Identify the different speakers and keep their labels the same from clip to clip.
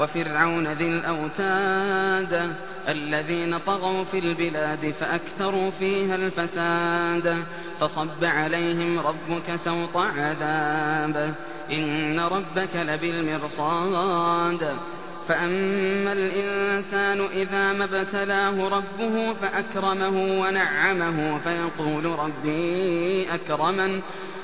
Speaker 1: وفرعون ذي الأوتاد الذين طغوا في البلاد فأكثروا فيها الفساد فصب عليهم ربك سوط عذاب إن ربك لبالمرصاد فأما الإنسان إذا ما ابتلاه ربه فأكرمه ونعمه فيقول ربي أكرمن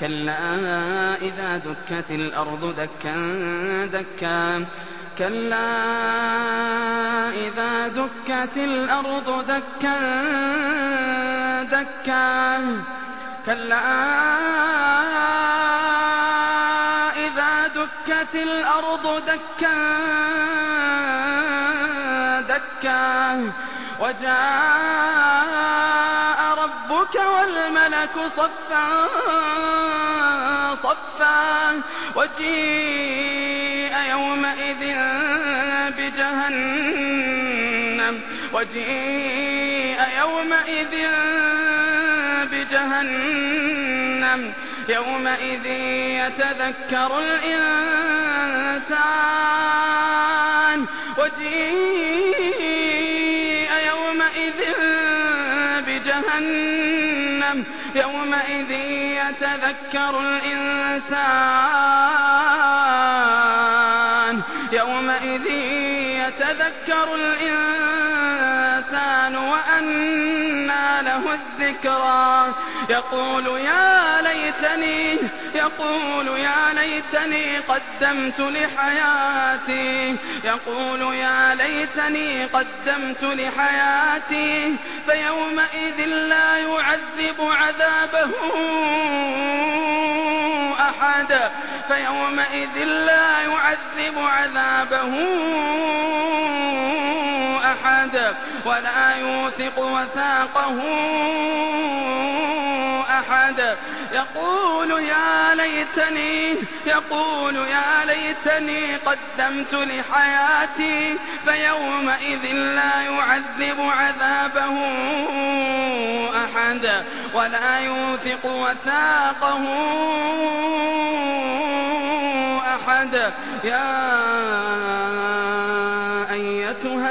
Speaker 1: كلا إذا دكت الأرض دكا دكا. كلا إذا دكت الأرض دكا دكا. كلا إذا دكت الأرض دكا دكا. وجاء ربك والملك صفا صفا وجيء يومئذ بجهنم. وجيء يومئذ بجهنم. يومئذ يتذكر الإنسان. وجيء يومئذ بجهنم. يومئذ يتذكر الإنسان. يتذكر الإنسان وأنى له الذكرى. يقول يا ليتني يقول يا ليتني قدمت لحياتي. يقول يا ليتني قدمت لحياتي. فيومئذ لا يعذب عذابه أحد. فيومئذ لا يعذب عذابه أحد ولا يوثق وثاقه أحد. يقول يا ليتني يقول يا ليتني قدمت لحياتي فيومئذ لا يعذب عذابه أحد ولا يوثق وثاقه أحد. يا أيتها